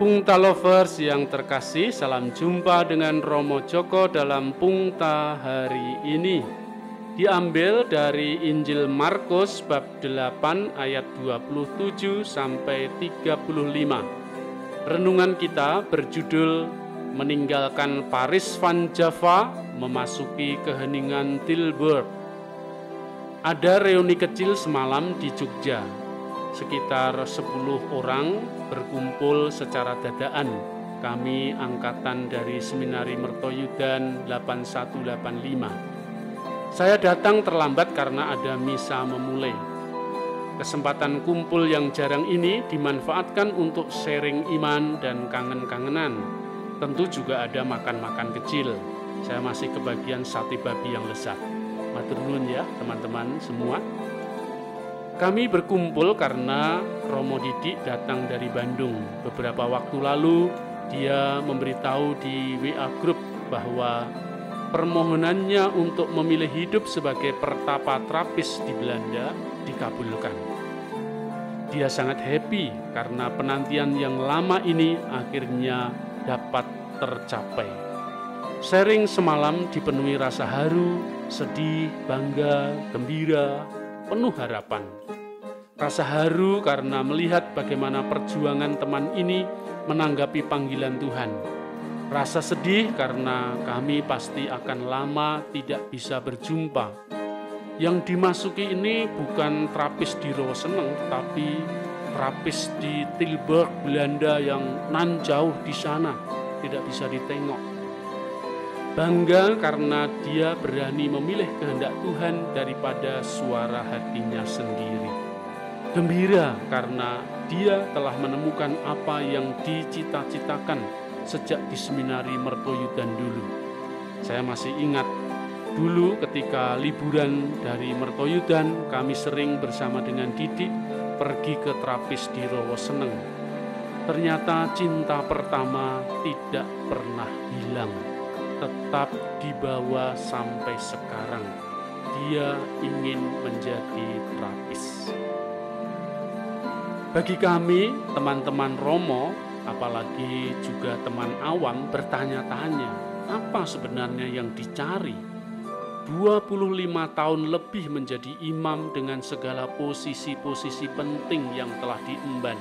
Pungta Lovers yang terkasih, salam jumpa dengan Romo Joko dalam Pungta hari ini. Diambil dari Injil Markus bab 8 ayat 27 sampai 35. Renungan kita berjudul Meninggalkan Paris van Java memasuki keheningan Tilburg. Ada reuni kecil semalam di Jogja, sekitar 10 orang berkumpul secara dadaan. Kami angkatan dari Seminari Mertoyudan 8185. Saya datang terlambat karena ada misa memulai. Kesempatan kumpul yang jarang ini dimanfaatkan untuk sharing iman dan kangen-kangenan. Tentu juga ada makan-makan kecil. Saya masih kebagian sate babi yang lezat. Matur ya teman-teman semua. Kami berkumpul karena Romo Didik datang dari Bandung. Beberapa waktu lalu dia memberitahu di WA Group bahwa permohonannya untuk memilih hidup sebagai pertapa terapis di Belanda dikabulkan. Dia sangat happy karena penantian yang lama ini akhirnya dapat tercapai. Sharing semalam dipenuhi rasa haru, sedih, bangga, gembira, penuh harapan. Rasa haru karena melihat bagaimana perjuangan teman ini menanggapi panggilan Tuhan. Rasa sedih karena kami pasti akan lama tidak bisa berjumpa. Yang dimasuki ini bukan terapis di Roseneng, tapi terapis di Tilburg, Belanda yang nan jauh di sana, tidak bisa ditengok. Bangga karena dia berani memilih kehendak Tuhan daripada suara hatinya sendiri. Gembira karena dia telah menemukan apa yang dicita-citakan sejak di seminari Mertoyudan dulu. Saya masih ingat dulu ketika liburan dari Mertoyudan kami sering bersama dengan Didik pergi ke terapis di Rowo Seneng. Ternyata cinta pertama tidak pernah hilang tetap dibawa sampai sekarang. Dia ingin menjadi terapis. Bagi kami, teman-teman Romo, apalagi juga teman awam bertanya-tanya, apa sebenarnya yang dicari? 25 tahun lebih menjadi imam dengan segala posisi-posisi penting yang telah diemban.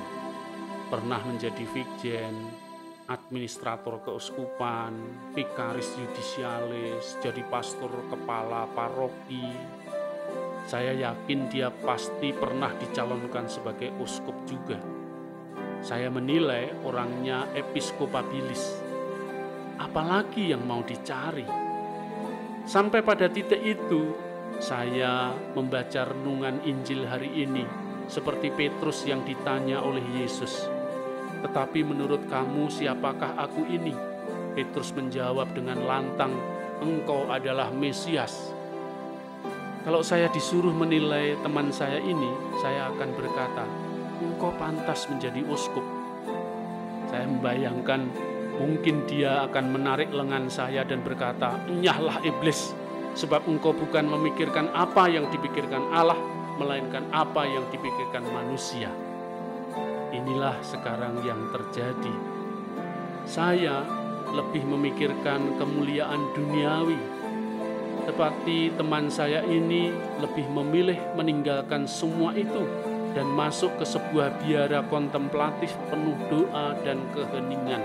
Pernah menjadi fikjen, administrator keuskupan, vikaris yudisialis, jadi pastor kepala paroki. Saya yakin dia pasti pernah dicalonkan sebagai uskup juga. Saya menilai orangnya episkopabilis. Apalagi yang mau dicari? Sampai pada titik itu, saya membaca renungan Injil hari ini seperti Petrus yang ditanya oleh Yesus tetapi menurut kamu siapakah aku ini? Petrus menjawab dengan lantang, engkau adalah Mesias. Kalau saya disuruh menilai teman saya ini, saya akan berkata, engkau pantas menjadi uskup. Saya membayangkan mungkin dia akan menarik lengan saya dan berkata, Nyahlah iblis, sebab engkau bukan memikirkan apa yang dipikirkan Allah, melainkan apa yang dipikirkan manusia. Inilah sekarang yang terjadi. Saya lebih memikirkan kemuliaan duniawi. Tetapi teman saya ini lebih memilih meninggalkan semua itu dan masuk ke sebuah biara kontemplatif penuh doa dan keheningan.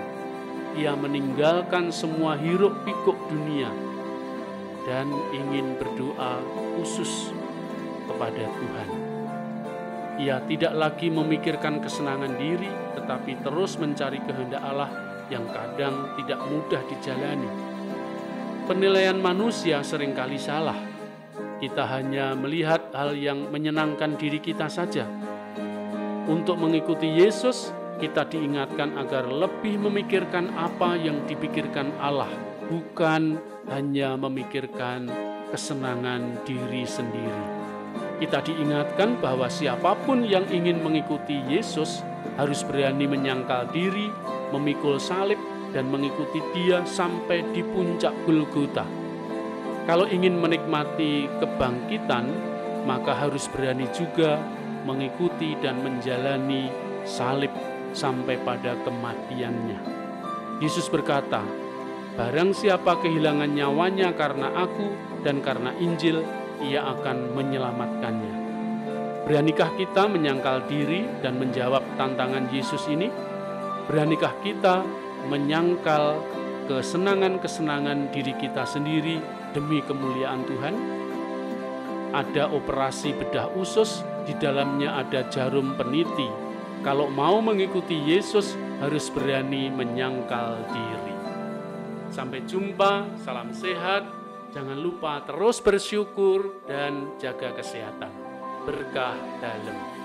Ia meninggalkan semua hiruk pikuk dunia dan ingin berdoa khusus kepada Tuhan. Ia tidak lagi memikirkan kesenangan diri, tetapi terus mencari kehendak Allah yang kadang tidak mudah dijalani. Penilaian manusia sering kali salah. Kita hanya melihat hal yang menyenangkan diri kita saja. Untuk mengikuti Yesus, kita diingatkan agar lebih memikirkan apa yang dipikirkan Allah, bukan hanya memikirkan kesenangan diri sendiri. Kita diingatkan bahwa siapa pun yang ingin mengikuti Yesus harus berani menyangkal diri, memikul salib, dan mengikuti Dia sampai di puncak Golgota. Kalau ingin menikmati kebangkitan, maka harus berani juga mengikuti dan menjalani salib sampai pada kematiannya. Yesus berkata, Barang siapa kehilangan nyawanya karena aku dan karena Injil, ia akan menyelamatkannya. Beranikah kita menyangkal diri dan menjawab tantangan Yesus ini? Beranikah kita menyangkal kesenangan-kesenangan diri kita sendiri demi kemuliaan Tuhan? Ada operasi bedah usus, di dalamnya ada jarum peniti. Kalau mau mengikuti Yesus, harus berani menyangkal diri. Sampai jumpa, salam sehat. Jangan lupa terus bersyukur dan jaga kesehatan. Berkah dalam.